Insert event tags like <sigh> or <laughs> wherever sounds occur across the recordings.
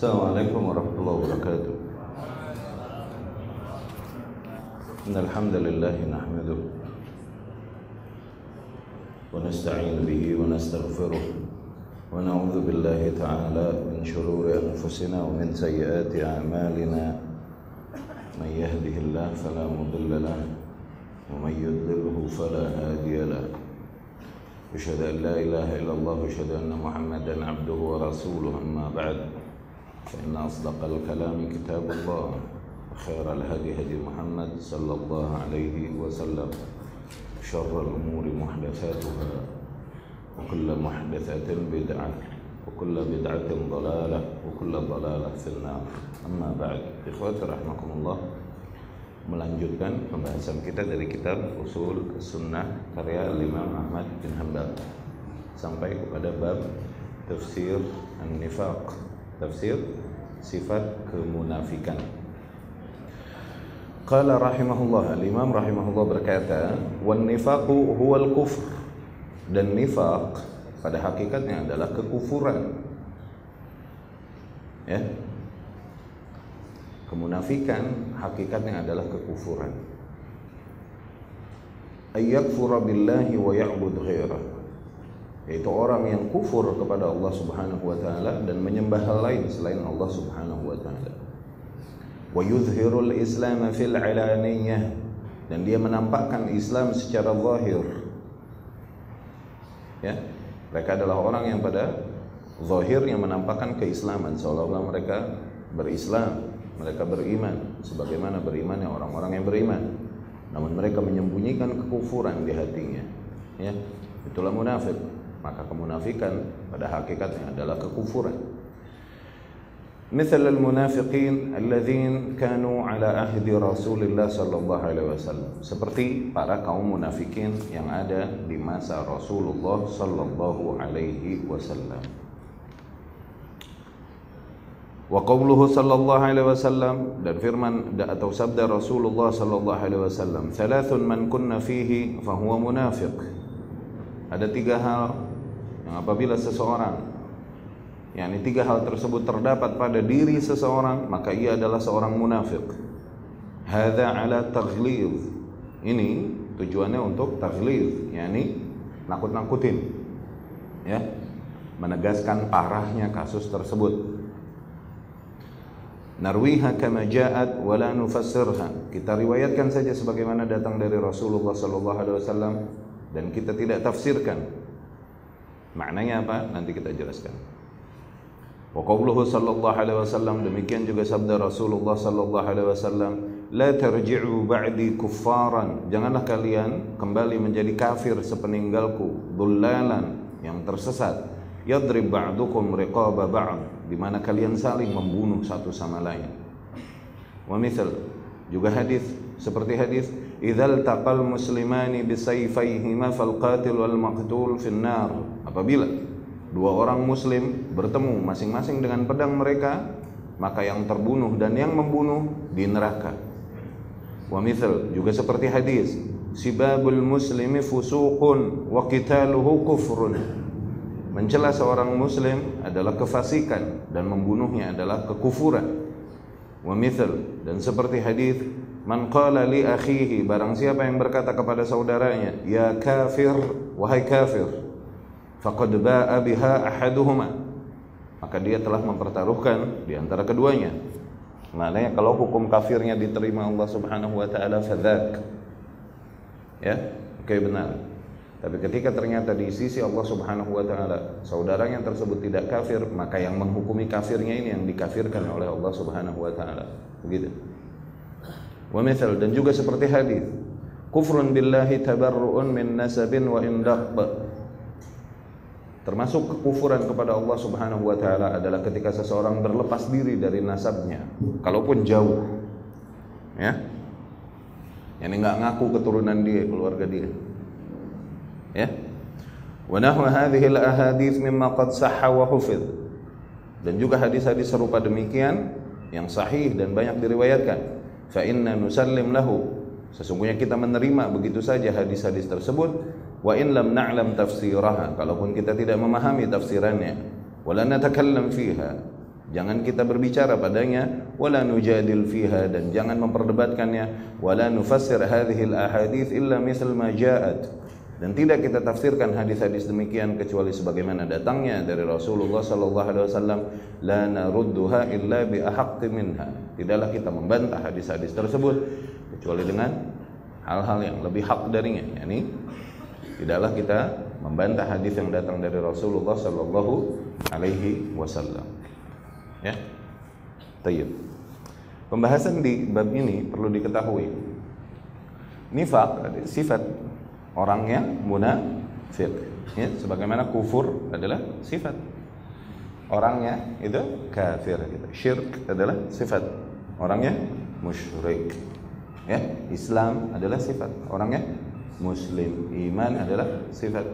السلام عليكم ورحمة الله وبركاته. إن الحمد لله نحمده ونستعين به ونستغفره ونعوذ بالله تعالى من شرور أنفسنا ومن سيئات أعمالنا. من يهده الله فلا مضل له ومن يضلله فلا هادي له. أشهد أن لا إله إلا الله وأشهد أن محمدا عبده ورسوله أما بعد. فإن أصدق الكلام كتاب الله وخير الهدي هدي محمد صلى الله عليه وسلم شر الأمور محدثاتها وكل محدثة بدعة وكل بدعة ضلالة وكل ضلالة في النار أما بعد إخواتي رحمكم الله melanjutkan pembahasan kita dari kitab Usul Sunnah karya Imam Ahmad bin Hanbal sampai kepada bab tafsir an-nifaq tafsir sifat kemunafikan. Qala rahimahullah al-imam rahimahullah berkata wan nifaqu huwal kufr. Dan nifaq pada hakikatnya adalah kekufuran. Ya. Kemunafikan hakikatnya adalah kekufuran. Ayyakfura billahi wa ya'bud ghairah yaitu orang yang kufur kepada Allah Subhanahu wa taala dan menyembah hal lain selain Allah Subhanahu wa taala. Wa yuzhirul islam fil alaniyah dan dia menampakkan Islam secara zahir. Ya mereka adalah orang yang pada zahirnya menampakkan keislaman. Seolah-olah mereka berislam mereka beriman sebagaimana berimannya orang-orang yang beriman. Namun mereka menyembunyikan kekufuran di hatinya. Ya itulah munafik maka kemunafikan pada hakikatnya adalah kekufuran مثل المنافقين الذين كانوا على عهد رسول الله صلى الله عليه وسلم seperti para kaum munafikin yang ada di masa Rasulullah sallallahu alaihi wasallam wa qawluhu sallallahu alaihi wasallam dan firman atau sabda Rasulullah sallallahu alaihi wasallam thalathun man kunna fihi fahuwa munafiq ada tiga hal yang apabila seseorang yakni tiga hal tersebut terdapat pada diri seseorang maka ia adalah seorang munafik hadza ala taghlid ini tujuannya untuk taghlid yakni nakut-nakutin ya. Menegaskan parahnya kasus tersebut. Narwiha kama ja'at wa la nufassirha. Kita riwayatkan saja sebagaimana datang dari Rasulullah sallallahu alaihi wasallam dan kita tidak tafsirkan maknanya apa? Nanti kita jelaskan. Wa qawluhu sallallahu alaihi wasallam demikian juga sabda Rasulullah sallallahu alaihi wasallam la tarji'u ba'di kuffaran. Janganlah kalian kembali menjadi kafir sepeninggalku dhullalan yang tersesat. Yadrib ba'dukum riqaba ba'd di mana kalian saling membunuh satu sama lain. Wa mithal juga hadis seperti hadis idzal taqal muslimani bisayfayhima fal qatil wal maqtul fin nar. Apabila dua orang muslim bertemu masing-masing dengan pedang mereka, maka yang terbunuh dan yang membunuh di neraka. Wa mithal juga seperti hadis sibabul muslimi fusuqun wa qitaluhu kufrun mencela seorang muslim adalah kefasikan dan membunuhnya adalah kekufuran. Wa mithal dan seperti hadis man qala li akhihi barang siapa yang berkata kepada saudaranya ya kafir wahai kafir faqad ba'a biha ahaduhuma maka dia telah mempertaruhkan di antara keduanya. Maknanya kalau hukum kafirnya diterima Allah Subhanahu wa taala fadzak. Ya, oke okay, benar. Tapi ketika ternyata di sisi Allah Subhanahu wa taala saudaranya tersebut tidak kafir, maka yang menghukumi kafirnya ini yang dikafirkan oleh Allah Subhanahu wa taala. Begitu. Wa mithal. Dan juga seperti hadis, kufrun billahi tabarru'un min nasabin wa indaq. Termasuk kekufuran kepada Allah Subhanahu wa taala adalah ketika seseorang berlepas diri dari nasabnya, kalaupun jauh. Ya. Yang enggak ngaku keturunan dia, keluarga dia. Ya. Wa nahwa hadhihi al-ahadits mimma qad sahha wa hufidh. Dan juga hadis-hadis serupa demikian yang sahih dan banyak diriwayatkan fa inna nusallim lahu. Sesungguhnya kita menerima begitu saja hadis-hadis tersebut. Wa in lam na'lam tafsiraha. Kalaupun kita tidak memahami tafsirannya wala natakallam fiha. Jangan kita berbicara padanya wala nujadil fiha dan jangan memperdebatkannya. Wala nufassir hadhil ahadits illa misal ma ja'at dan tidak kita tafsirkan hadis-hadis demikian kecuali sebagaimana datangnya dari Rasulullah sallallahu alaihi wasallam la narudduha illa bi ahaqqi minha tidaklah kita membantah hadis-hadis tersebut kecuali dengan hal-hal yang lebih hak darinya yakni tidaklah kita membantah hadis yang datang dari Rasulullah sallallahu alaihi wasallam Ya. Tayyib. Pembahasan di bab ini perlu diketahui. Nifak sifat orang yang munafik. Ya, sebagaimana kufur adalah sifat orangnya itu kafir gitu. Syirk adalah sifat orangnya musyrik. Ya, Islam adalah sifat orangnya muslim. Iman adalah sifat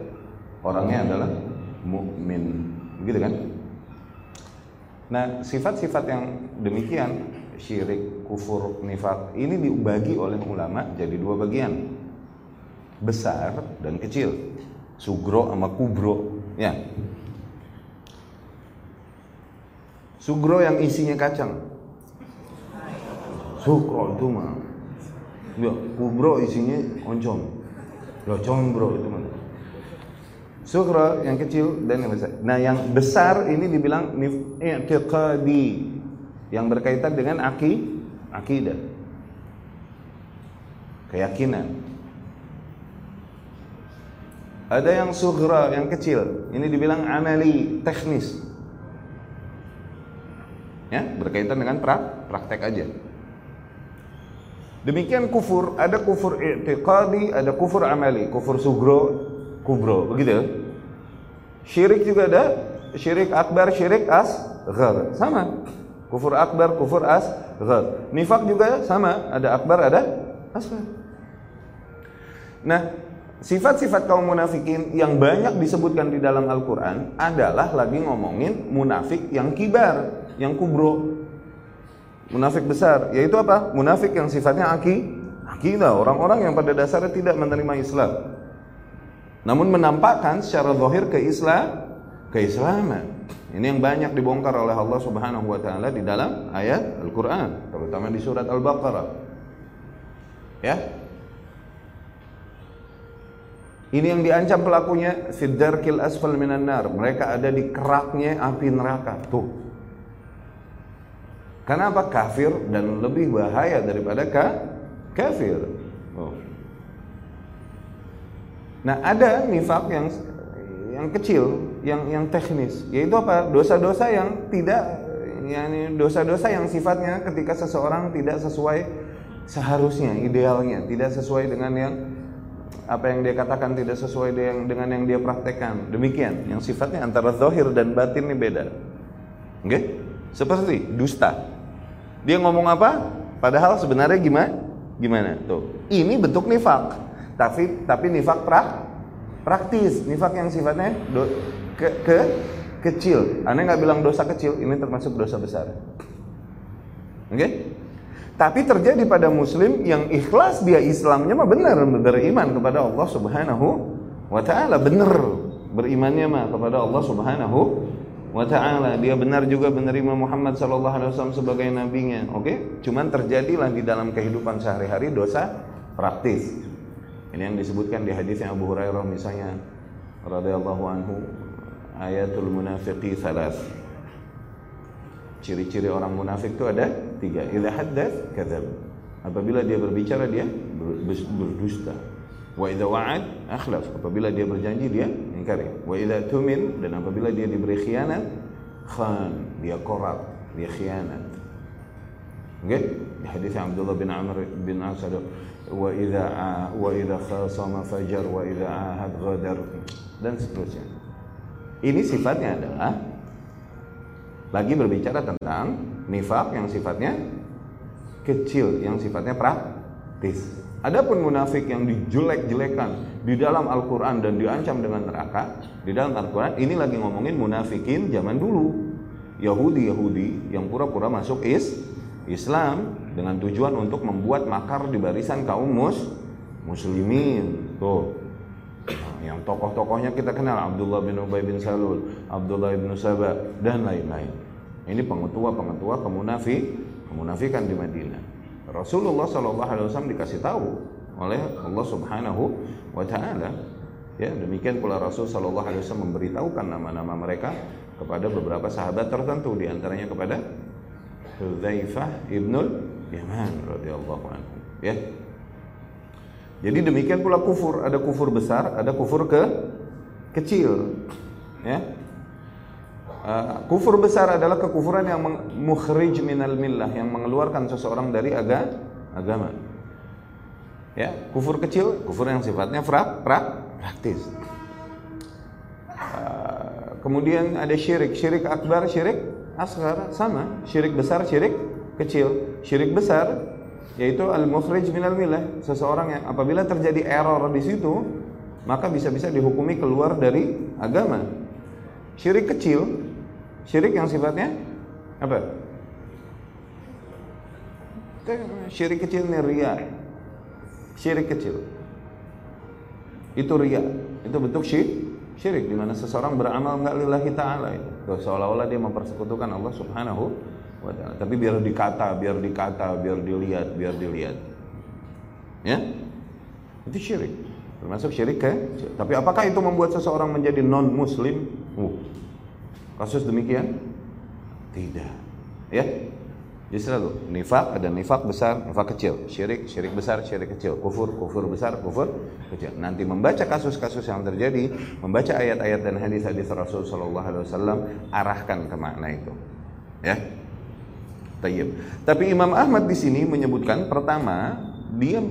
orangnya adalah mukmin. Begitu kan? Nah, sifat-sifat yang demikian, syirik, kufur, nifak, ini dibagi oleh ulama jadi dua bagian. Besar dan kecil. Sugro sama kubro, ya. Sugro yang isinya kacang. Sugro itu mah. Ya, kubro isinya oncom. Ya, combro itu mah. Sughra yang kecil dan yang besar. Nah, yang besar ini dibilang i'tiqadi yang berkaitan dengan aki, akidah. Keyakinan. Ada yang sughra yang kecil, ini dibilang amali, teknis. Ya, berkaitan dengan pra, praktek aja. Demikian kufur, ada kufur i'tiqadi, ada kufur amali, kufur sugro, kubro, begitu. Syirik juga ada, syirik akbar, syirik asghar. Sama. Kufur akbar, kufur asghar. Nifak juga sama, ada akbar, ada asghar. Nah, sifat-sifat kaum munafikin yang banyak disebutkan di dalam Al-Qur'an adalah lagi ngomongin munafik yang kibar, yang kubro. Munafik besar, yaitu apa? Munafik yang sifatnya aki, akidah, orang-orang yang pada dasarnya tidak menerima Islam. Namun menampakkan secara zahir keislam keislaman. Ini yang banyak dibongkar oleh Allah Subhanahu wa taala di dalam ayat Al-Qur'an, terutama di surat Al-Baqarah. Ya. Ini yang diancam pelakunya fiddarkil asfal minan nar. Mereka ada di keraknya api neraka. Tuh. Karena apa? Kafir dan lebih bahaya daripada ka kafir. Oh. Nah, ada nifak yang yang kecil, yang yang teknis, yaitu apa? Dosa-dosa yang tidak yani dosa-dosa yang sifatnya ketika seseorang tidak sesuai seharusnya, idealnya, tidak sesuai dengan yang apa yang dia katakan tidak sesuai dengan yang dia praktekkan. Demikian, yang sifatnya antara zahir dan batin ini beda. Oke? Okay? Seperti dusta. Dia ngomong apa? Padahal sebenarnya gimana? Gimana? Tuh. Ini bentuk nifak tapi tapi nifak prak praktis nifak yang sifatnya do, ke, ke kecil aneh nggak bilang dosa kecil ini termasuk dosa besar oke okay? Tapi terjadi pada muslim yang ikhlas dia Islamnya mah benar beriman kepada Allah Subhanahu wa taala benar berimannya mah kepada Allah Subhanahu wa taala dia benar juga menerima Muhammad sallallahu alaihi wasallam sebagai nabinya oke okay? cuman terjadilah di dalam kehidupan sehari-hari dosa praktis ini yang disebutkan di hadis yang Abu Hurairah misalnya radhiyallahu anhu ayatul munafiqi salas. Ciri-ciri orang munafik itu ada tiga. Idza haddath kadzab. Apabila dia berbicara dia berdusta. Wa idza wa'ad akhlaf. Apabila dia berjanji dia ingkari. Wa idza tumin dan apabila dia diberi khianat khan, dia korup, dia khianat. Oke? Okay? Di hadis Abdullah bin Amr bin Asad wa idza wa idza khasama fajar wa idza ahad ghadar dan seterusnya. Ini sifatnya adalah lagi berbicara tentang nifak yang sifatnya kecil, yang sifatnya praktis. Adapun munafik yang dijelek-jelekan di dalam Al-Qur'an dan diancam dengan neraka, di dalam Al-Qur'an ini lagi ngomongin munafikin zaman dulu. Yahudi-Yahudi yang pura-pura masuk is Islam dengan tujuan untuk membuat makar di barisan kaum mus muslimin tuh yang tokoh-tokohnya kita kenal Abdullah bin Ubay bin Salul Abdullah bin Sabah dan lain-lain Ini pengetua-pengetua kemunafik, kemunafikan di Madinah. Rasulullah Shallallahu Alaihi Wasallam dikasih tahu oleh Allah Subhanahu Wa Taala. Ya demikian pula Rasul Shallallahu Alaihi Wasallam memberitahukan nama-nama mereka kepada beberapa sahabat tertentu, di antaranya kepada Hudzaifah ibnul Yaman radhiyallahu anhu. Ya. Jadi demikian pula kufur, ada kufur besar, ada kufur ke kecil. Ya. Uh, kufur besar adalah kekufuran yang mukhrij minal millah yang mengeluarkan seseorang dari aga, agama. Ya, kufur kecil, kufur yang sifatnya prak, prak, praktis. Uh, kemudian ada syirik, syirik akbar, syirik asghar sama, syirik besar, syirik kecil. Syirik besar yaitu al-mukhrij minal millah, seseorang yang apabila terjadi error di situ, maka bisa-bisa dihukumi keluar dari agama. Syirik kecil Syirik yang sifatnya apa? Syirik kecil ini ria. Syirik kecil. Itu ria. Itu bentuk syirik. Syirik di mana seseorang beramal enggak lillahi taala itu. Seolah-olah dia mempersekutukan Allah Subhanahu. Tapi biar dikata, biar dikata, biar dilihat, biar dilihat. Ya? Itu syirik. Termasuk syirik ke? Tapi apakah itu membuat seseorang menjadi non muslim? Uh, Kasus demikian? Tidak. Ya. Jadi selalu nifak ada nifak besar, nifak kecil, syirik, syirik besar, syirik kecil, kufur, kufur besar, kufur kecil. Nanti membaca kasus-kasus yang terjadi, membaca ayat-ayat dan hadis-hadis Rasul Shallallahu Alaihi Wasallam, arahkan ke makna itu. Ya. Tayyib. Tapi Imam Ahmad di sini menyebutkan pertama dia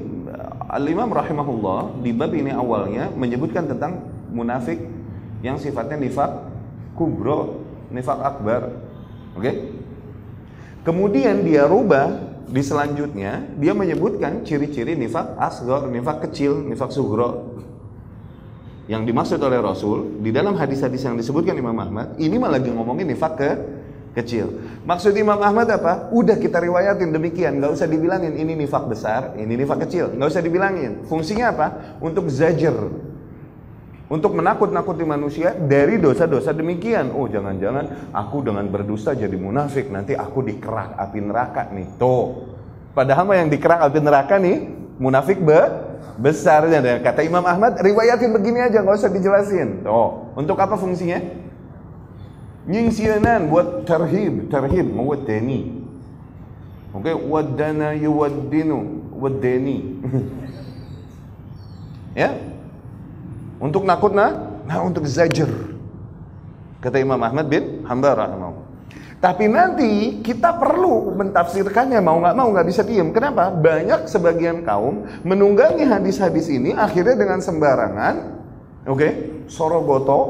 Al-Imam rahimahullah di bab ini awalnya menyebutkan tentang munafik yang sifatnya nifak kubro, nifak akbar. Oke? Okay? Kemudian dia rubah di selanjutnya dia menyebutkan ciri-ciri nifak asgor, nifak kecil, nifak sugro. Yang dimaksud oleh Rasul di dalam hadis-hadis yang disebutkan Imam Ahmad, ini malah lagi ngomongin nifak ke kecil. Maksud Imam Ahmad apa? Udah kita riwayatin demikian, nggak usah dibilangin ini nifak besar, ini nifak kecil, nggak usah dibilangin. Fungsinya apa? Untuk zajer, untuk menakut-nakuti manusia dari dosa-dosa demikian. Oh, jangan-jangan aku dengan berdusta jadi munafik, nanti aku dikerak api neraka nih. Tuh. Padahal yang dikerak api neraka nih munafik be besarnya. Dan kata Imam Ahmad, riwayatin begini aja, nggak usah dijelasin. Tuh. Untuk apa fungsinya? Nyingsianan buat terhib, terhib. Oke, okay? wadana yuwaddinu, wadani. <laughs> ya, untuk nakut nah, nah untuk zajer. Kata Imam Ahmad bin Hanbal rahimahullah. Tapi nanti kita perlu mentafsirkannya mau nggak mau nggak bisa diem. Kenapa? Banyak sebagian kaum menunggangi hadis-hadis ini akhirnya dengan sembarangan, oke, okay, sorogoto,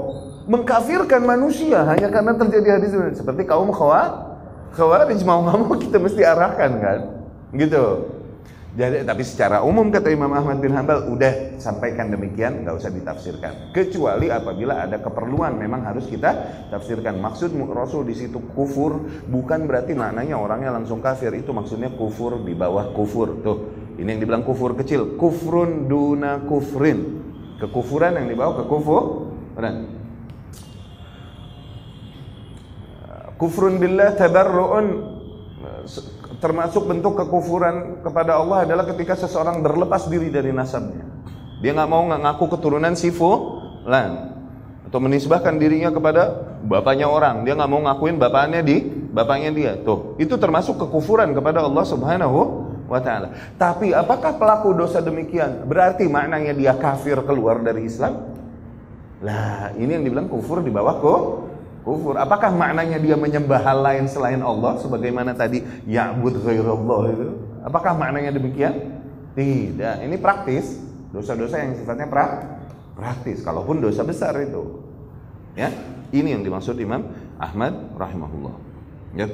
mengkafirkan manusia hanya karena terjadi hadis. Seperti kaum khawat, khawarij mau nggak mau kita mesti arahkan kan, gitu. Jadi, tapi secara umum kata Imam Ahmad bin Hambal udah sampaikan demikian nggak usah ditafsirkan. Kecuali apabila ada keperluan memang harus kita tafsirkan. Maksud Rasul di situ kufur bukan berarti maknanya orangnya langsung kafir. Itu maksudnya kufur di bawah kufur. Tuh ini yang dibilang kufur kecil. Kufrun duna kufrin. Kekufuran yang dibawa ke kufur kufrun billah tabarru'un termasuk bentuk kekufuran kepada Allah adalah ketika seseorang berlepas diri dari nasabnya. Dia nggak mau ngaku keturunan si fulan atau menisbahkan dirinya kepada bapaknya orang. Dia nggak mau ngakuin bapaknya di bapaknya dia. Tuh, itu termasuk kekufuran kepada Allah Subhanahu wa taala. Tapi apakah pelaku dosa demikian berarti maknanya dia kafir keluar dari Islam? Lah, ini yang dibilang kufur di bawah kok kufur. Apakah maknanya dia menyembah hal lain selain Allah sebagaimana tadi ya'bud ghairallah itu? Apakah maknanya demikian? Tidak, ini praktis. Dosa-dosa yang sifatnya pra praktis. Kalaupun dosa besar itu. Ya. Ini yang dimaksud Imam Ahmad rahimahullah. Ya.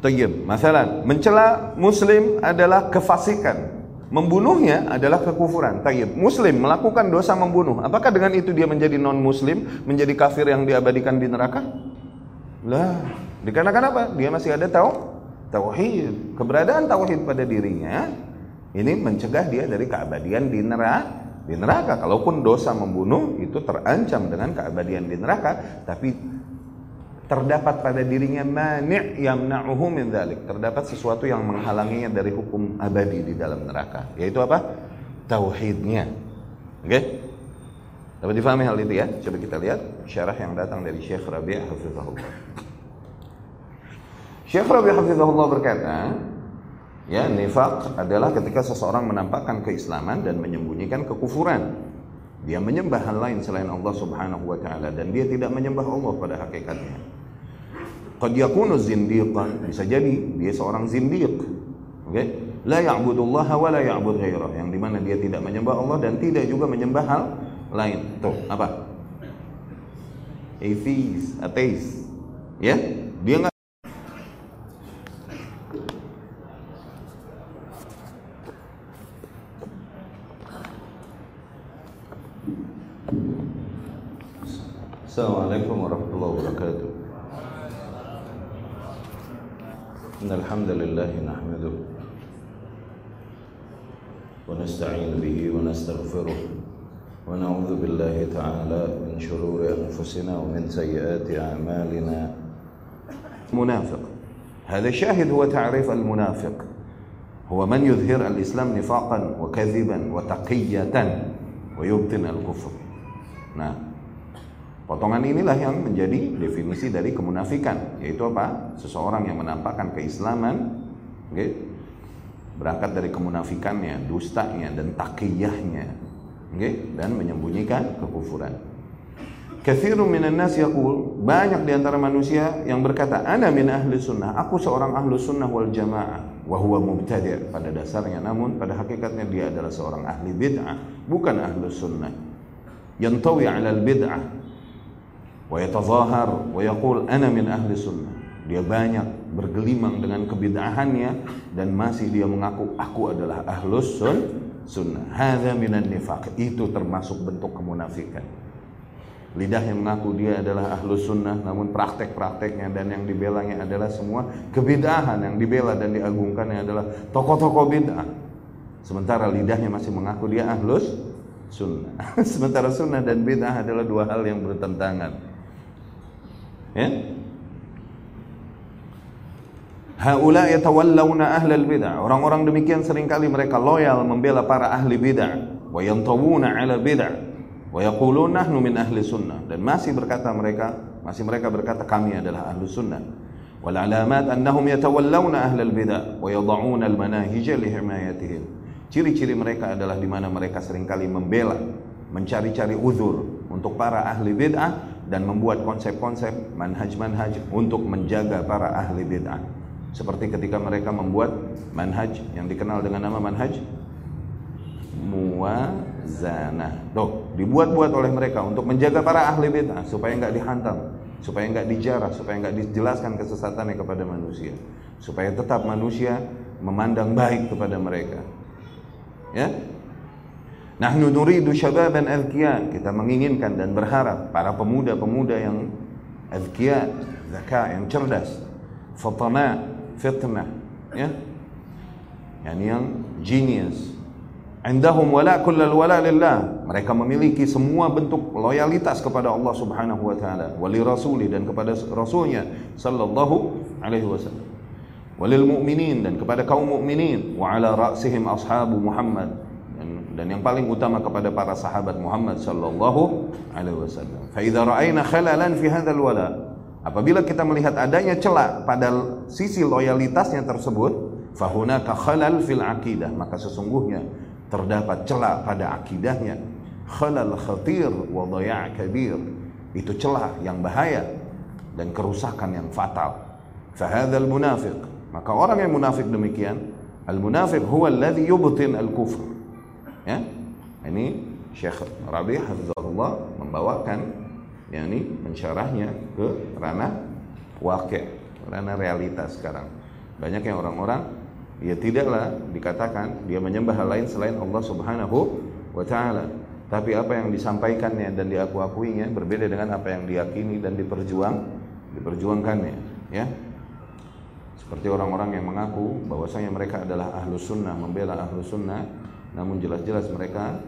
Tayyib, masalah mencela muslim adalah kefasikan. Membunuhnya adalah kekufuran. Tayyib. Muslim melakukan dosa membunuh. Apakah dengan itu dia menjadi non muslim, menjadi kafir yang diabadikan di neraka? Lah, dikarenakan apa? Dia masih ada tahu tauhid. Keberadaan tauhid pada dirinya ini mencegah dia dari keabadian di neraka. Di neraka, kalaupun dosa membunuh itu terancam dengan keabadian di neraka, tapi terdapat pada dirinya mani' yamna'uhu min dhalik. Terdapat sesuatu yang menghalanginya dari hukum abadi di dalam neraka. Yaitu apa? Tauhidnya. Oke? Okay? Dapat difahami hal itu ya? Coba kita lihat syarah yang datang dari Syekh Rabi' Hafizahullah. Syekh Rabi' Hafizahullah berkata, ya nifak adalah ketika seseorang menampakkan keislaman dan menyembunyikan kekufuran. Dia menyembah hal lain selain Allah Subhanahu wa taala dan dia tidak menyembah Allah pada hakikatnya. Qad yakunu zindiqan, bisa jadi dia seorang zindiq. Oke? Okay? La ya'budullaha wa la ya'bud ghairah, yang di mana dia tidak menyembah Allah dan tidak juga menyembah hal lain. Tuh, apa? Atheist, ateis. Ya? Dia nggak أنفسنا ومن سيئات أعمالنا منافق هذا شاهد هو تعريف المنافق هو من يظهر الإسلام نفاقا وكذبا وتقية ويبطن الكفر nah potongan inilah yang menjadi definisi dari kemunafikan yaitu apa seseorang yang menampakkan keislaman okay, berangkat dari kemunafikannya dustanya dan takiyahnya okay? dan menyembunyikan kekufuran. Kathirun minan nas yaqul, banyak di antara manusia yang berkata, "Ana min ahli sunnah." Aku seorang ahli sunnah wal jamaah, wa huwa mubtadi' pada dasarnya namun pada hakikatnya dia adalah seorang ahli bid'ah, bukan ahli sunnah. Yantawi 'ala al-bid'ah wa yatazahar wa yaqul ana min ahli sunnah. Dia banyak bergelimang dengan kebid'ahannya dan masih dia mengaku aku adalah ahlus sunnah sunnah. Hadza minan nifaq. Itu termasuk bentuk kemunafikan. Lidah yang mengaku dia adalah ahlu sunnah namun praktek-prakteknya dan yang dibelanya adalah semua kebidahan yang dibela dan diagungkannya adalah tokoh-tokoh bid'ah. Sementara lidahnya masih mengaku dia ahlus sunnah. <laughs> Sementara sunnah dan bid'ah adalah dua hal yang bertentangan. Ya? Haula yatawallawna ahlal bid'ah. Orang-orang demikian sering kali mereka loyal membela para ahli bid'ah. Wa yantawuna ala bid'ah. Wa yaqulun nahnu min ahli sunnah. Dan masih berkata mereka, masih mereka berkata kami adalah ahli sunnah. Wal alamat annahum yatawallawna ahlal bid'ah wa yad'una al manahij li himayatihim. Ciri-ciri mereka adalah di mana mereka sering kali membela, mencari-cari uzur untuk para ahli bid'ah dan membuat konsep-konsep manhaj-manhaj untuk menjaga para ahli bid'ah. Seperti ketika mereka membuat manhaj yang dikenal dengan nama manhaj muwazanah. Tuh, dibuat-buat oleh mereka untuk menjaga para ahli bid'ah supaya nggak dihantam, supaya nggak dijarah, supaya nggak dijelaskan kesesatannya kepada manusia, supaya tetap manusia memandang baik kepada mereka. Ya, Nahnu nuridu syababan azkiya. Kita menginginkan dan berharap para pemuda-pemuda yang azkiya, zaka, yang cerdas, fatana, fitnah ya yani yang genius indahum wala kullal wala lillah. Mereka memiliki semua bentuk loyalitas kepada Allah Subhanahu wa taala. Wali rasuli dan kepada rasulnya sallallahu alaihi wasallam. Walil mu'minin dan kepada kaum mukminin wa ala ra'sihim ashabu Muhammad. Dan, dan yang paling utama kepada para sahabat Muhammad sallallahu alaihi wasallam. Fa idza ra'ayna khalalan fi hadzal wala. Apabila kita melihat adanya celah pada sisi loyalitasnya tersebut, fahuna khalal fil akidah, maka sesungguhnya terdapat celah pada akidahnya. Khalal khatir wa kabir. Itu celah yang bahaya dan kerusakan yang fatal. Fahadzal munafiq. Maka orang yang munafik demikian, al-munafiq huwa alladhi yubtin al-kufr. Ya. Ini Syekh Rabi Hafizahullah membawakan yakni mensyarahnya ke ranah wakil, ranah realitas sekarang. Banyak yang orang-orang ya tidaklah dikatakan dia menyembah hal lain selain Allah Subhanahu wa taala. Tapi apa yang disampaikannya dan diaku-akuinya berbeda dengan apa yang diyakini dan diperjuang diperjuangkannya, ya. Seperti orang-orang yang mengaku bahwasanya mereka adalah ahlu sunnah, membela ahlu sunnah, namun jelas-jelas mereka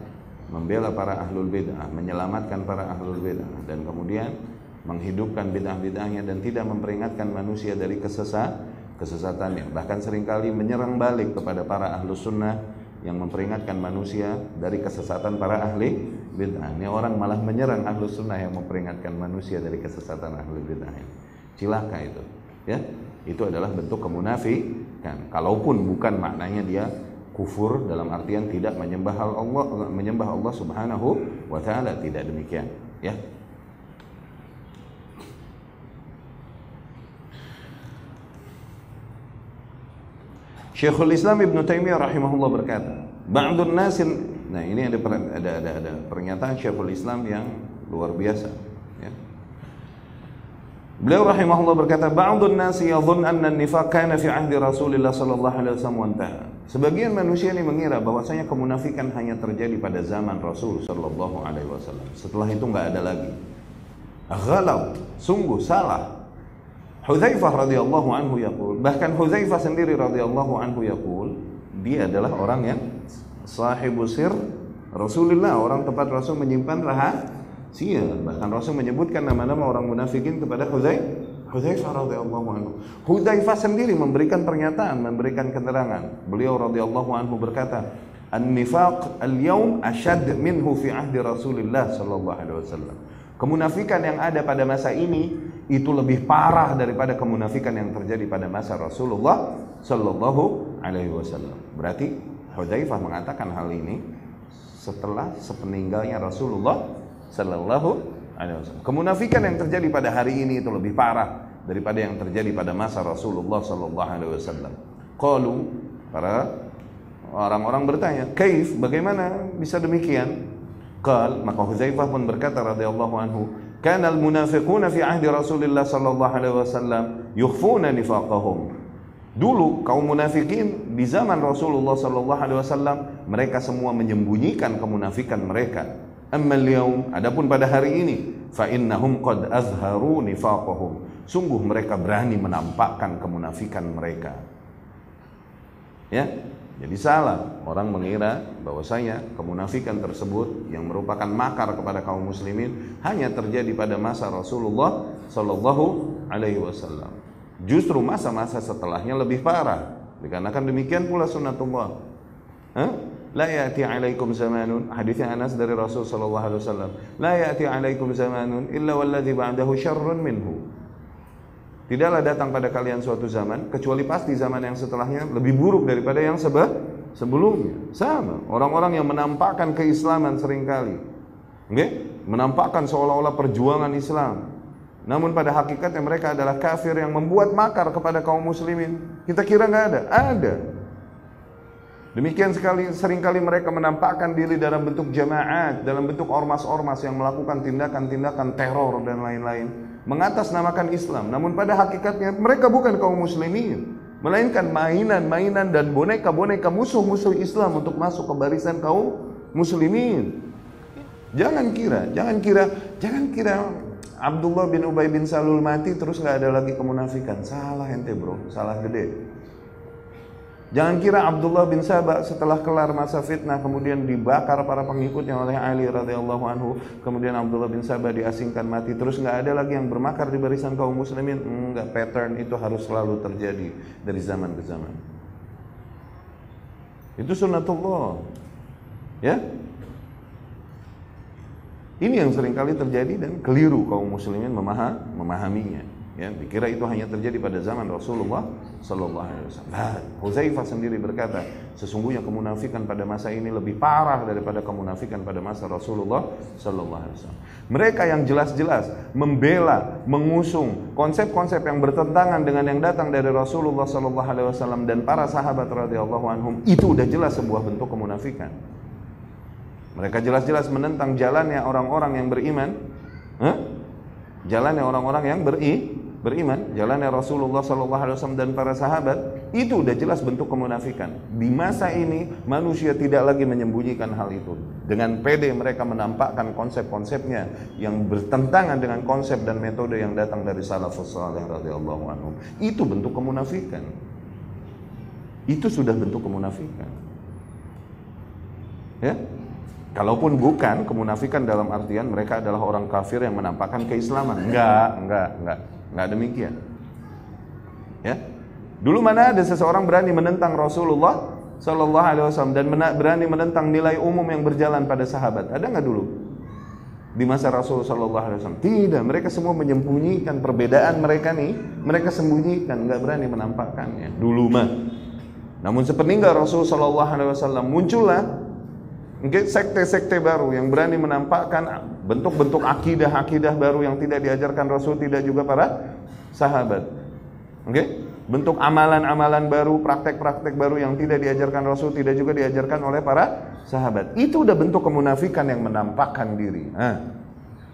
membela para ahlul bid'ah, menyelamatkan para ahlul bid'ah dan kemudian menghidupkan bid'ah-bid'ahnya dan tidak memperingatkan manusia dari kesesat kesesatannya bahkan sering kali menyerang balik kepada para ahlu sunnah yang memperingatkan manusia dari kesesatan para ahli bid'ah. Ini orang malah menyerang ahlu sunnah yang memperingatkan manusia dari kesesatan ahli bid'ah. Cilaka itu ya. Itu adalah bentuk kemunafikan. Kalaupun bukan maknanya dia kufur dalam artian tidak menyembah Allah menyembah Allah Subhanahu wa taala tidak demikian ya Syekhul Islam Ibn Taimiyah rahimahullah berkata, "Ba'dun nasin" Nah, ini ada ada ada, ada pernyataan Syekhul Islam yang luar biasa, ya. Beliau rahimahullah berkata, "Ba'dun nasi yadhun anna an-nifaq kana fi 'ahdi Rasulillah sallallahu alaihi wasallam wa Sebagian manusia ini mengira bahwasanya kemunafikan hanya terjadi pada zaman Rasul sallallahu alaihi wasallam. Setelah itu enggak ada lagi. Ghalau, sungguh salah Hudzaifah radhiyallahu anhu yaqul, bahkan Hudzaifah sendiri radhiyallahu anhu yaqul, dia adalah orang yang sahibu sir Rasulullah, orang tempat Rasul menyimpan rahasia. Bahkan Rasul menyebutkan nama-nama orang munafikin kepada Hudzaifah Hudzaifah radhiyallahu anhu. Hudzaifah sendiri memberikan pernyataan, memberikan keterangan. Beliau radhiyallahu anhu berkata, "An-nifaq al-yawm ashad minhu fi ahdi Rasulillah sallallahu alaihi wasallam." Kemunafikan yang ada pada masa ini itu lebih parah daripada kemunafikan yang terjadi pada masa Rasulullah Shallallahu Alaihi Wasallam. Berarti Hudzaifah mengatakan hal ini setelah sepeninggalnya Rasulullah Shallallahu Alaihi Wasallam. Kemunafikan yang terjadi pada hari ini itu lebih parah daripada yang terjadi pada masa Rasulullah Shallallahu Alaihi Wasallam. Qalu para orang-orang bertanya, "Kaif? Bagaimana bisa demikian?" Qal maka Hudzaifah pun berkata radhiyallahu anhu, Kana al-munafiquna fi ahdi Rasulillah sallallahu alaihi wasallam yukhfuna nifaqahum. Dulu kaum munafikin di zaman Rasulullah sallallahu alaihi wasallam mereka semua menyembunyikan kemunafikan mereka. Ammal yaum adapun pada hari ini fa innahum qad azharu nifaqahum. Sungguh mereka berani menampakkan kemunafikan mereka. Ya jadi salah orang mengira bahwasanya kemunafikan tersebut yang merupakan makar kepada kaum muslimin hanya terjadi pada masa Rasulullah Shallallahu Alaihi Wasallam. Justru masa-masa setelahnya lebih parah. Dikarenakan demikian pula sunnatullah. Hah? La ya'ti alaikum zamanun hadisnya Anas dari Rasul sallallahu alaihi wasallam. La ya'ti alaikum zamanun illa walladhi ba'dahu syarrun minhu. Tidaklah datang pada kalian suatu zaman kecuali pasti zaman yang setelahnya lebih buruk daripada yang sebe sebelumnya. Sama, orang-orang yang menampakkan keislaman sering kali. Okay? Menampakkan seolah-olah perjuangan Islam. Namun pada hakikatnya mereka adalah kafir yang membuat makar kepada kaum muslimin. Kita kira nggak ada? Ada. Demikian sekali sering kali mereka menampakkan diri dalam bentuk jamaat, dalam bentuk ormas-ormas yang melakukan tindakan-tindakan teror dan lain-lain mengatasnamakan Islam. Namun pada hakikatnya mereka bukan kaum muslimin. Melainkan mainan-mainan dan boneka-boneka musuh-musuh Islam untuk masuk ke barisan kaum muslimin. Jangan kira, jangan kira, jangan kira Abdullah bin Ubay bin Salul mati terus nggak ada lagi kemunafikan. Salah ente bro, salah gede. Jangan kira Abdullah bin Sabah setelah kelar masa fitnah kemudian dibakar para pengikutnya oleh Ali radhiyallahu anhu, kemudian Abdullah bin Sabah diasingkan mati terus nggak ada lagi yang bermakar di barisan kaum muslimin. Enggak, pattern itu harus selalu terjadi dari zaman ke zaman. Itu sunnatullah. Ya? Ini yang sering kali terjadi dan keliru kaum muslimin memahaminya. Ya, dikira itu hanya terjadi pada zaman Rasulullah Sallallahu Alaihi Wasallam. Nah, Huzaifah sendiri berkata, sesungguhnya kemunafikan pada masa ini lebih parah daripada kemunafikan pada masa Rasulullah Sallallahu Alaihi Wasallam. Mereka yang jelas-jelas membela, mengusung konsep-konsep yang bertentangan dengan yang datang dari Rasulullah Sallallahu Alaihi Wasallam dan para sahabat radhiyallahu anhum itu udah jelas sebuah bentuk kemunafikan. Mereka jelas-jelas menentang jalannya orang-orang yang beriman, huh? jalannya orang-orang yang beri beriman, jalannya Rasulullah Sallallahu Alaihi Wasallam dan para sahabat, itu udah jelas bentuk kemunafikan. Di masa ini manusia tidak lagi menyembunyikan hal itu. Dengan pede mereka menampakkan konsep-konsepnya yang bertentangan dengan konsep dan metode yang datang dari salafus saleh radhiyallahu anhum. Itu bentuk kemunafikan. Itu sudah bentuk kemunafikan. Ya, Kalaupun bukan, kemunafikan dalam artian mereka adalah orang kafir yang menampakkan keislaman. Enggak, enggak, enggak, enggak demikian. Ya. Dulu mana ada seseorang berani menentang Rasulullah Sallallahu Alaihi Wasallam dan berani menentang nilai umum yang berjalan pada sahabat? Ada nggak dulu? Di masa Rasul Sallallahu Alaihi Wasallam? Tidak, mereka semua menyembunyikan perbedaan mereka nih. Mereka sembunyikan, nggak berani menampakkannya. Dulu mah. Namun sepeninggal Rasul Sallallahu Alaihi Wasallam muncullah sekte-sekte baru yang berani menampakkan bentuk-bentuk akidah-akidah baru yang tidak diajarkan Rasul, tidak juga para sahabat. Oke? Bentuk amalan-amalan baru, praktek-praktek baru yang tidak diajarkan Rasul, tidak juga diajarkan oleh para sahabat. Itu udah bentuk kemunafikan yang menampakkan diri. Nah,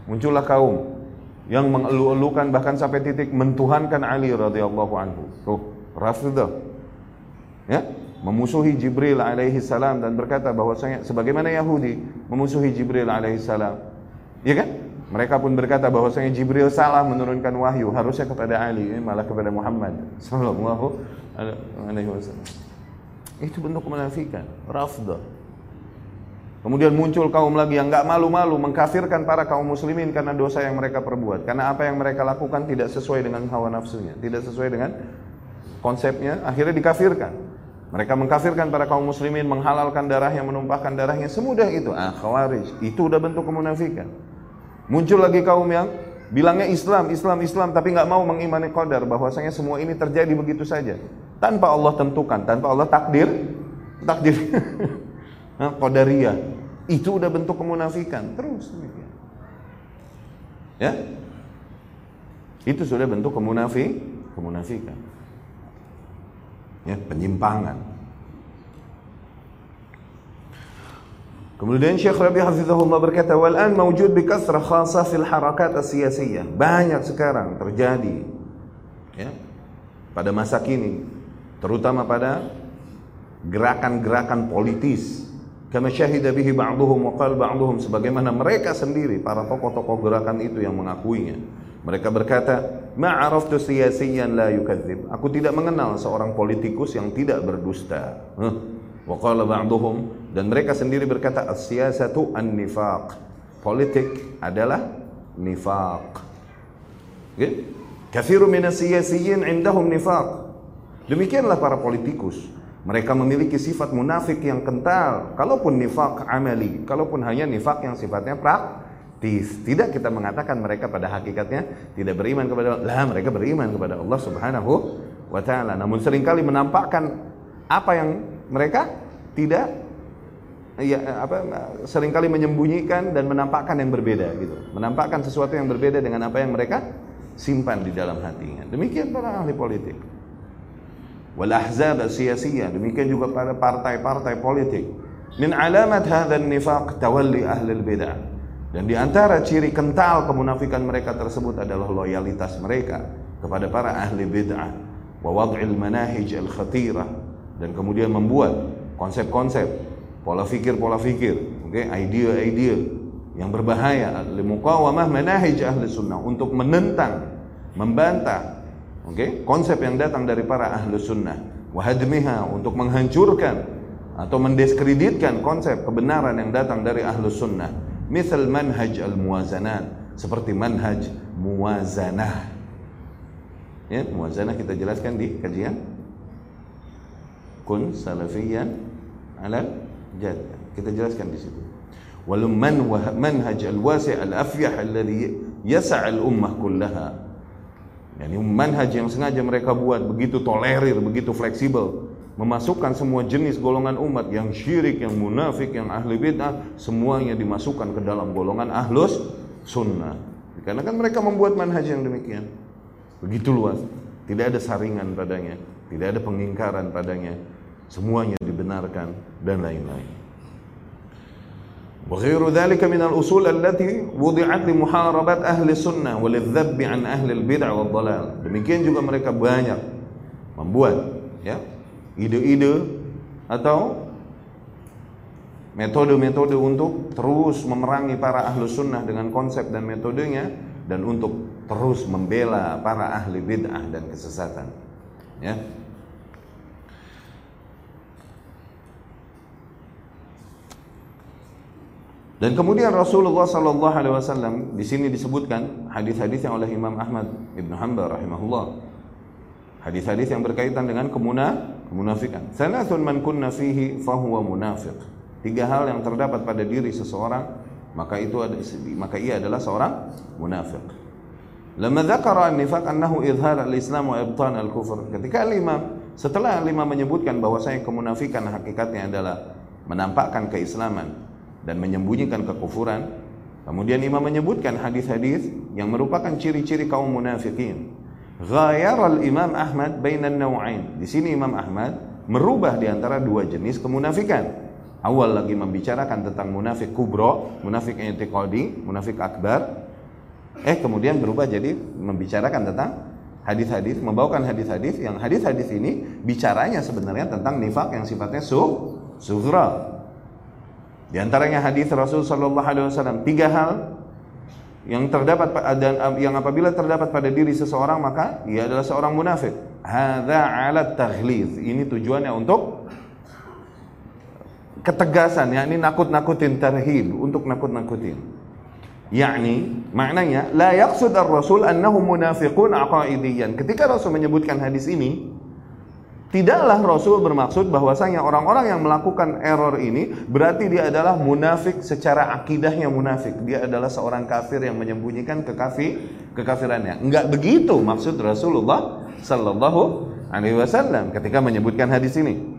muncullah kaum yang mengeluh-elukan bahkan sampai titik mentuhankan Ali radhiyallahu anhu. Tuh, Rafidah. Ya, memusuhi Jibril alaihi salam dan berkata bahwasanya sebagaimana Yahudi memusuhi Jibril alaihi salam. Ya kan? Mereka pun berkata bahwasanya Jibril salah menurunkan wahyu harusnya kepada Ali eh, malah kepada Muhammad sallallahu alaihi wasallam. Itu bentuk kemunafikan, rafdah. Kemudian muncul kaum lagi yang nggak malu-malu mengkafirkan para kaum muslimin karena dosa yang mereka perbuat. Karena apa yang mereka lakukan tidak sesuai dengan hawa nafsunya, tidak sesuai dengan konsepnya, akhirnya dikafirkan. Mereka mengkafirkan para kaum muslimin, menghalalkan darah yang menumpahkan darahnya semudah itu. Ah, khawarij. Itu udah bentuk kemunafikan. Muncul lagi kaum yang bilangnya Islam, Islam, Islam, tapi nggak mau mengimani qadar bahwasanya semua ini terjadi begitu saja. Tanpa Allah tentukan, tanpa Allah takdir, takdir. <laughs> qadariyah. Itu udah bentuk kemunafikan. Terus Ya? Itu sudah bentuk kemunafik, kemunafikan ya, penyimpangan. Kemudian Syekh Rabi Hafizahullah berkata, "Wal an mawjud bi kasrah khasah fil harakat siyasiyah." Banyak sekarang terjadi ya, pada masa kini, terutama pada gerakan-gerakan politis. Kama syahida bihi ba'duhum wa qala ba'duhum sebagaimana mereka sendiri para tokoh-tokoh gerakan itu yang mengakuinya. Mereka berkata, "Ma'araftu siyasiyan la yukadzib." Aku tidak mengenal seorang politikus yang tidak berdusta. Wa qala ba'dhum dan mereka sendiri berkata, "As-siyasatu an-nifaq." Politik adalah nifaq. Okay? Kathiru min as-siyasiyin indahum nifaq. Demikianlah para politikus. Mereka memiliki sifat munafik yang kental. Kalaupun nifak amali, kalaupun hanya nifak yang sifatnya prak, tidak kita mengatakan mereka pada hakikatnya tidak beriman kepada Allah. Lah, mereka beriman kepada Allah Subhanahu wa taala. Namun sering kali menampakkan apa yang mereka tidak ya apa sering kali menyembunyikan dan menampakkan yang berbeda gitu. Menampakkan sesuatu yang berbeda dengan apa yang mereka simpan di dalam hatinya. Demikian para ahli politik. Wal ahzab siyasiyah, demikian juga pada partai-partai politik. Min alamat hadzal nifaq tawalli ahli al-bid'ah dan di antara ciri kental kemunafikan mereka tersebut adalah loyalitas mereka kepada para ahli bid'ah wa wad'il manahij al-khatirah dan kemudian membuat konsep-konsep, pola fikir-pola fikir, oke, okay, ide-ide yang berbahaya limuqawamah manahij ahli sunnah. Untuk menentang, membantah oke, okay, konsep yang datang dari para ahli sunnah. Wahadmiha untuk menghancurkan atau mendiskreditkan konsep kebenaran yang datang dari ahli sunnah. Misal manhaj al-muwazanat. Seperti manhaj muwazanah. Ya muwazanah kita jelaskan di kajian. Kun salafiyan ala jad kita jelaskan di situ walau man manhaj al-wasi' al-afyah alladhi yasa' al-ummah kullaha yani manhaj yang sengaja mereka buat begitu tolerir begitu fleksibel memasukkan semua jenis golongan umat yang syirik, yang munafik, yang ahli bid'ah, semuanya dimasukkan ke dalam golongan ahlus sunnah. Karena kan mereka membuat manhaj yang demikian. Begitu luas. Tidak ada saringan padanya. Tidak ada pengingkaran padanya semuanya dibenarkan dan lain-lain. Wa ghairu dzalika usul allati wudi'at li muharabat ahli sunnah wal an ahli. Demikian juga mereka banyak membuat ya ide-ide atau metode-metode untuk terus memerangi para ahli sunnah dengan konsep dan metodenya dan untuk terus membela para ahli bid'ah dan kesesatan. Ya. Dan kemudian Rasulullah Sallallahu Alaihi Wasallam di sini disebutkan hadis-hadis yang oleh Imam Ahmad Ibn Hanbal rahimahullah. Hadis-hadis yang berkaitan dengan kemuna, kemunafikan. Thalathun man kunna fihi fahuwa munafiq. Tiga hal yang terdapat pada diri seseorang, maka itu ada, maka ia adalah seorang munafik. Lama dzakara an-nifaq annahu idhar al-islam wa ibtan al-kufr. Ketika al-imam setelah al-imam menyebutkan bahwasanya kemunafikan hakikatnya adalah menampakkan keislaman dan menyembunyikan kekufuran. Kemudian Imam menyebutkan hadis-hadis yang merupakan ciri-ciri kaum munafikin. Ghayar al-Imam Ahmad bainan naw'ain. Di sini Imam Ahmad merubah di antara dua jenis kemunafikan. Awal lagi membicarakan tentang munafik kubro, munafik i'tiqadi, munafik akbar. Eh kemudian berubah jadi membicarakan tentang hadis-hadis, membawakan hadis-hadis yang hadis-hadis ini bicaranya sebenarnya tentang nifak yang sifatnya su sughra, di antaranya hadis Rasul Shallallahu Alaihi Wasallam tiga hal yang terdapat dan yang apabila terdapat pada diri seseorang maka ia adalah seorang munafik. Hada alat taghliz. Ini tujuannya untuk ketegasan, yakni nakut-nakutin tarhib, untuk nakut-nakutin. Yakni maknanya la yaqsud ar-rasul annahu munafiqun aqaidiyan. Ketika Rasul menyebutkan hadis ini, Tidaklah Rasul bermaksud bahwasanya orang-orang yang melakukan error ini berarti dia adalah munafik secara akidahnya munafik. Dia adalah seorang kafir yang menyembunyikan kekafir kekafirannya. Enggak begitu maksud Rasulullah sallallahu alaihi wasallam ketika menyebutkan hadis ini.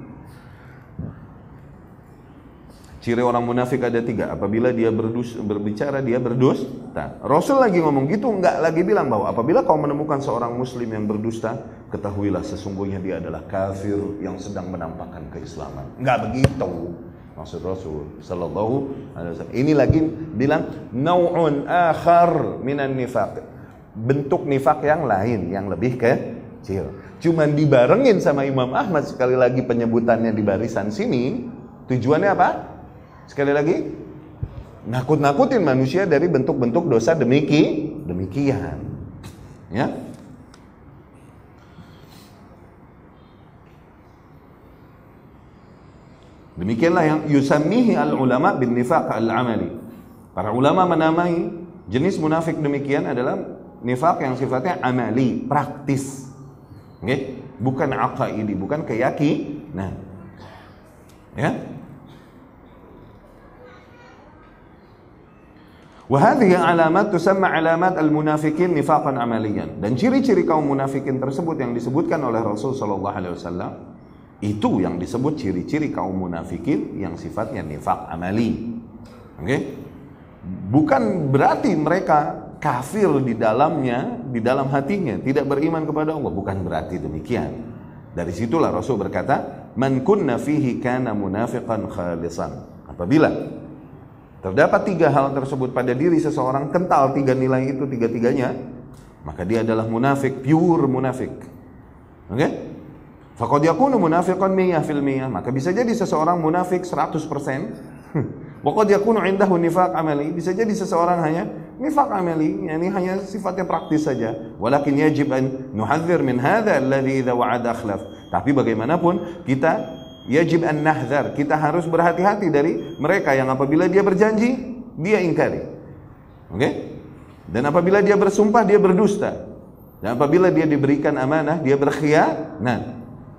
Ciri orang munafik ada tiga. Apabila dia berdus, berbicara dia berdusta. Rasul lagi ngomong gitu nggak lagi bilang bahwa apabila kau menemukan seorang muslim yang berdusta, ketahuilah sesungguhnya dia adalah kafir yang sedang menampakkan keislaman. Nggak begitu maksud Rasul Sallallahu Alaihi Wasallam. Ini lagi bilang nau'un akhar minan nifak. Bentuk nifak yang lain yang lebih kecil. Cuman dibarengin sama Imam Ahmad sekali lagi penyebutannya di barisan sini. Tujuannya apa? Sekali lagi, nakut-nakutin manusia dari bentuk-bentuk dosa demiki, demikian. Ya. Demikianlah yang yusammihi al-ulama bin nifaq al-amali. Para ulama menamai jenis munafik demikian adalah nifak yang sifatnya amali, praktis. Okay? Bukan aqaidi, bukan keyakinan. Ya. Wahadhihi alamat tusamma alamat al-munafikin nifaqan amaliyan. Dan ciri-ciri kaum munafikin tersebut yang disebutkan oleh Rasul sallallahu alaihi wasallam itu yang disebut ciri-ciri kaum munafikin yang sifatnya nifak amali. Oke? Okay? Bukan berarti mereka kafir di dalamnya, di dalam hatinya, tidak beriman kepada Allah, bukan berarti demikian. Dari situlah Rasul berkata, "Man kunna fihi kana munafiqan khalisan." Apabila Terdapat tiga hal tersebut pada diri seseorang kental tiga nilai itu tiga-tiganya, maka dia adalah munafik, pure munafik. Oke? Okay? Faqad yakunu munafiqan miyah fil miyah. Maka bisa jadi seseorang munafik 100%. <laughs> Waqad yakunu indahu nifaq amali. Bisa jadi seseorang hanya nifaq amali, yani hanya sifatnya praktis saja. Walakin yajib an nuhadzir min hadha alladhi idza wa'ada akhlaf. Tapi bagaimanapun kita Yajib an nahdhar. Kita harus berhati-hati dari mereka yang apabila dia berjanji, dia ingkari. Oke? Okay? Dan apabila dia bersumpah, dia berdusta. Dan apabila dia diberikan amanah, dia berkhianat.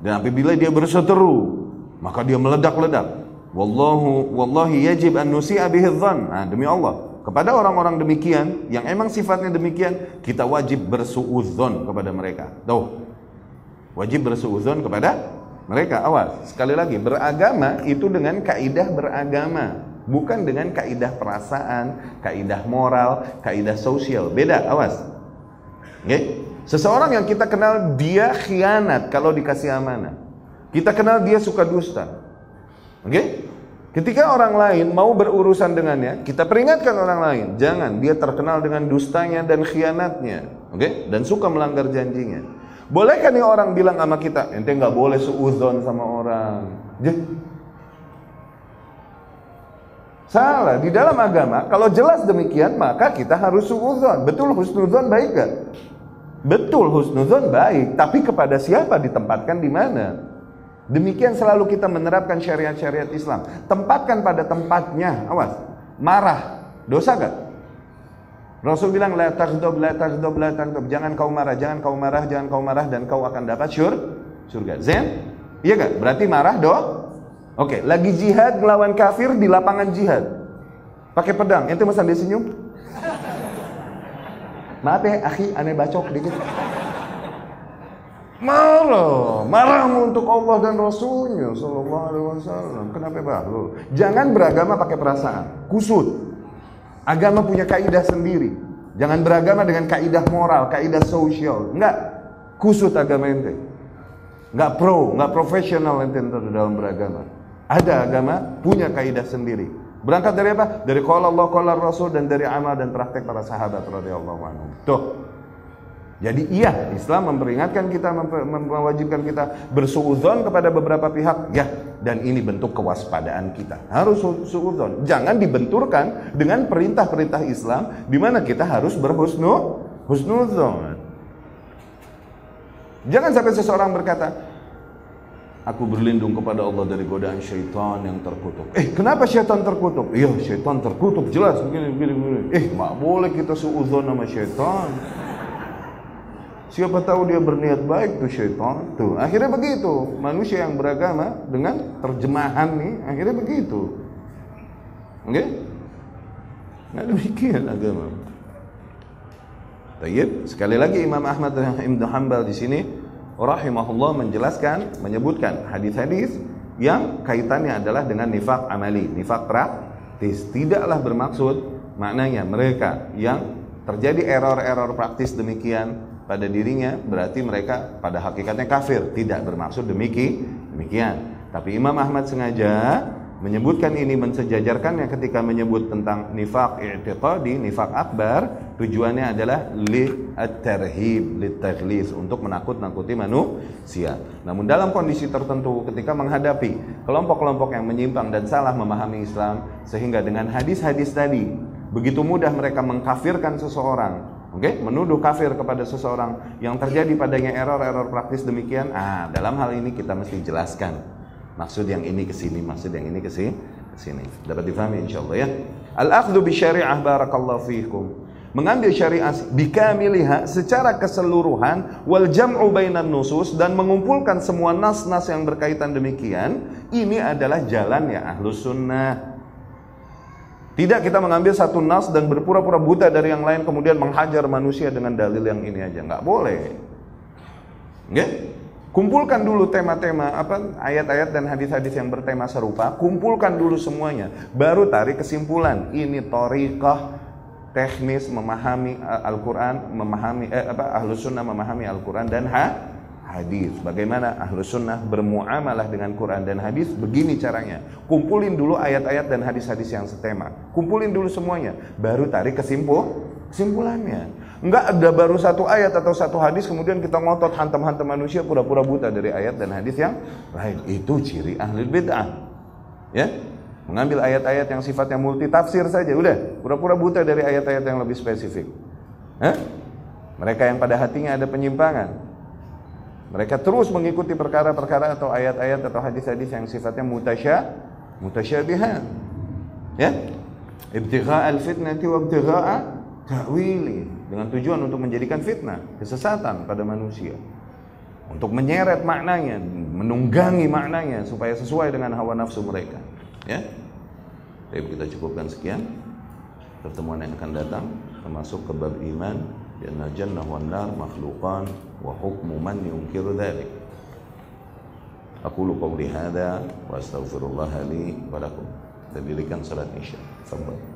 Dan apabila dia berseteru, maka dia meledak-ledak. Wallahu wallahi yajib an nusi'a bihi. Nah, demi Allah, kepada orang-orang demikian yang emang sifatnya demikian, kita wajib bersuudzon kepada mereka. Tuh. Wajib bersuudzon kepada mereka awas, sekali lagi beragama itu dengan kaidah beragama, bukan dengan kaidah perasaan, kaidah moral, kaidah sosial. Beda, awas. Okay? Seseorang yang kita kenal dia khianat kalau dikasih amanah. Kita kenal dia suka dusta. Oke? Okay? Ketika orang lain mau berurusan dengannya, kita peringatkan orang lain, jangan dia terkenal dengan dustanya dan khianatnya, oke? Okay? Dan suka melanggar janjinya. Bolehkah nih orang bilang sama kita, ente nggak boleh suuzon sama orang. Jadi, Salah, di dalam agama kalau jelas demikian maka kita harus suuzon. Betul husnuzon baik gak? Betul husnuzon baik, tapi kepada siapa ditempatkan di mana? Demikian selalu kita menerapkan syariat-syariat Islam. Tempatkan pada tempatnya, awas. marah, dosa gak? Rasul bilang la taghdab la taghdab la taghdab. Jangan kau marah, jangan kau marah, jangan kau marah dan kau akan dapat syur surga. Zen? Iya gak? Berarti marah do? Oke, lagi jihad melawan kafir di lapangan jihad. Pakai pedang, ente masa dia senyum? Maaf ya, akhi, aneh bacok dikit. Marah, marah untuk Allah dan Rasulnya Sallallahu Alaihi Wasallam. Kenapa bahlul? Jangan beragama pakai perasaan, kusut. Agama punya kaidah sendiri. Jangan beragama dengan kaidah moral, kaidah sosial. Enggak, kusut agama ente. Enggak pro, enggak profesional ente dalam beragama. Ada agama punya kaidah sendiri. Berangkat dari apa? Dari qala Allah, qala Rasul dan dari amal dan praktek para sahabat radhiyallahu anhum. Tuh, jadi iya, Islam memperingatkan kita, mewajibkan kita bersuudzon kepada beberapa pihak, ya. Dan ini bentuk kewaspadaan kita. Harus suudzon. Jangan dibenturkan dengan perintah-perintah Islam, di mana kita harus berhusnu, husnudzon. Jangan sampai seseorang berkata, Aku berlindung kepada Allah dari godaan syaitan yang terkutuk. Eh, kenapa syaitan terkutuk? Iya, syaitan terkutuk, jelas begini, begini, begini. Eh, mak boleh kita suudzon sama syaitan. Siapa tahu dia berniat baik tuh syaitan. Tuh, akhirnya begitu. Manusia yang beragama dengan terjemahan nih, akhirnya begitu. Oke? Okay? Nah demikian agama. Tayyib. Sekali lagi Imam Ahmad Ibn Hanbal di sini rahimahullah menjelaskan, menyebutkan hadis-hadis yang kaitannya adalah dengan nifak amali, nifak praktis. Tidaklah bermaksud maknanya mereka yang terjadi error-error praktis demikian pada dirinya berarti mereka pada hakikatnya kafir. Tidak bermaksud demikian demikian. Tapi Imam Ahmad sengaja menyebutkan ini mensejajarkannya ketika menyebut tentang nifak i'tiqadi nifak akbar tujuannya adalah li at-tarhib li untuk menakut-nakuti manusia. Namun dalam kondisi tertentu ketika menghadapi kelompok-kelompok yang menyimpang dan salah memahami Islam sehingga dengan hadis-hadis tadi begitu mudah mereka mengkafirkan seseorang Oke, okay? menuduh kafir kepada seseorang yang terjadi padanya error-error praktis demikian. Ah, dalam hal ini kita mesti jelaskan maksud yang ini ke sini, maksud yang ini ke sini, ke sini. Dapat difahami insyaallah ya. Al-akhdhu bi syari'ah barakallahu fiikum. Mengambil syariat bikamiliha secara keseluruhan wal jam'u bainan nusus dan mengumpulkan semua nas-nas yang berkaitan demikian, ini adalah jalan ya ahlus sunnah tidak kita mengambil satu nas dan berpura-pura buta dari yang lain kemudian menghajar manusia dengan dalil yang ini aja. Nggak boleh. Nggak? Kumpulkan dulu tema-tema apa ayat-ayat dan hadis-hadis yang bertema serupa, kumpulkan dulu semuanya, baru tarik kesimpulan. Ini torikoh teknis memahami eh, Al-Quran, memahami eh, apa ahlus sunnah memahami Al-Quran dan ha, hadis. Bagaimana ahlu sunnah bermuamalah dengan Quran dan hadis? Begini caranya. Kumpulin dulu ayat-ayat dan hadis-hadis yang setema. Kumpulin dulu semuanya. Baru tarik kesimpul, kesimpulannya. Enggak ada baru satu ayat atau satu hadis kemudian kita ngotot hantam-hantam manusia pura-pura buta dari ayat dan hadis yang lain. Itu ciri ahli bid'ah. Ya, mengambil ayat-ayat yang sifatnya multi tafsir saja udah pura-pura buta dari ayat-ayat yang lebih spesifik. Hah? Mereka yang pada hatinya ada penyimpangan, mereka terus mengikuti perkara-perkara atau ayat-ayat atau hadis-hadis yang sifatnya mutasya, mutasyabihat. Ya. Ibtigha al-fitnati wa ibtigha ta'wili dengan tujuan untuk menjadikan fitnah, kesesatan pada manusia. Untuk menyeret maknanya, menunggangi maknanya supaya sesuai dengan hawa nafsu mereka. Ya. Baik kita cukupkan sekian. Pertemuan yang akan datang termasuk ke bab iman jannah wan nar makhluqan وحكم من ينكر ذلك. أقول قولي هذا وأستغفر الله لي ولكم. تدريكا صلاة إن شاء الله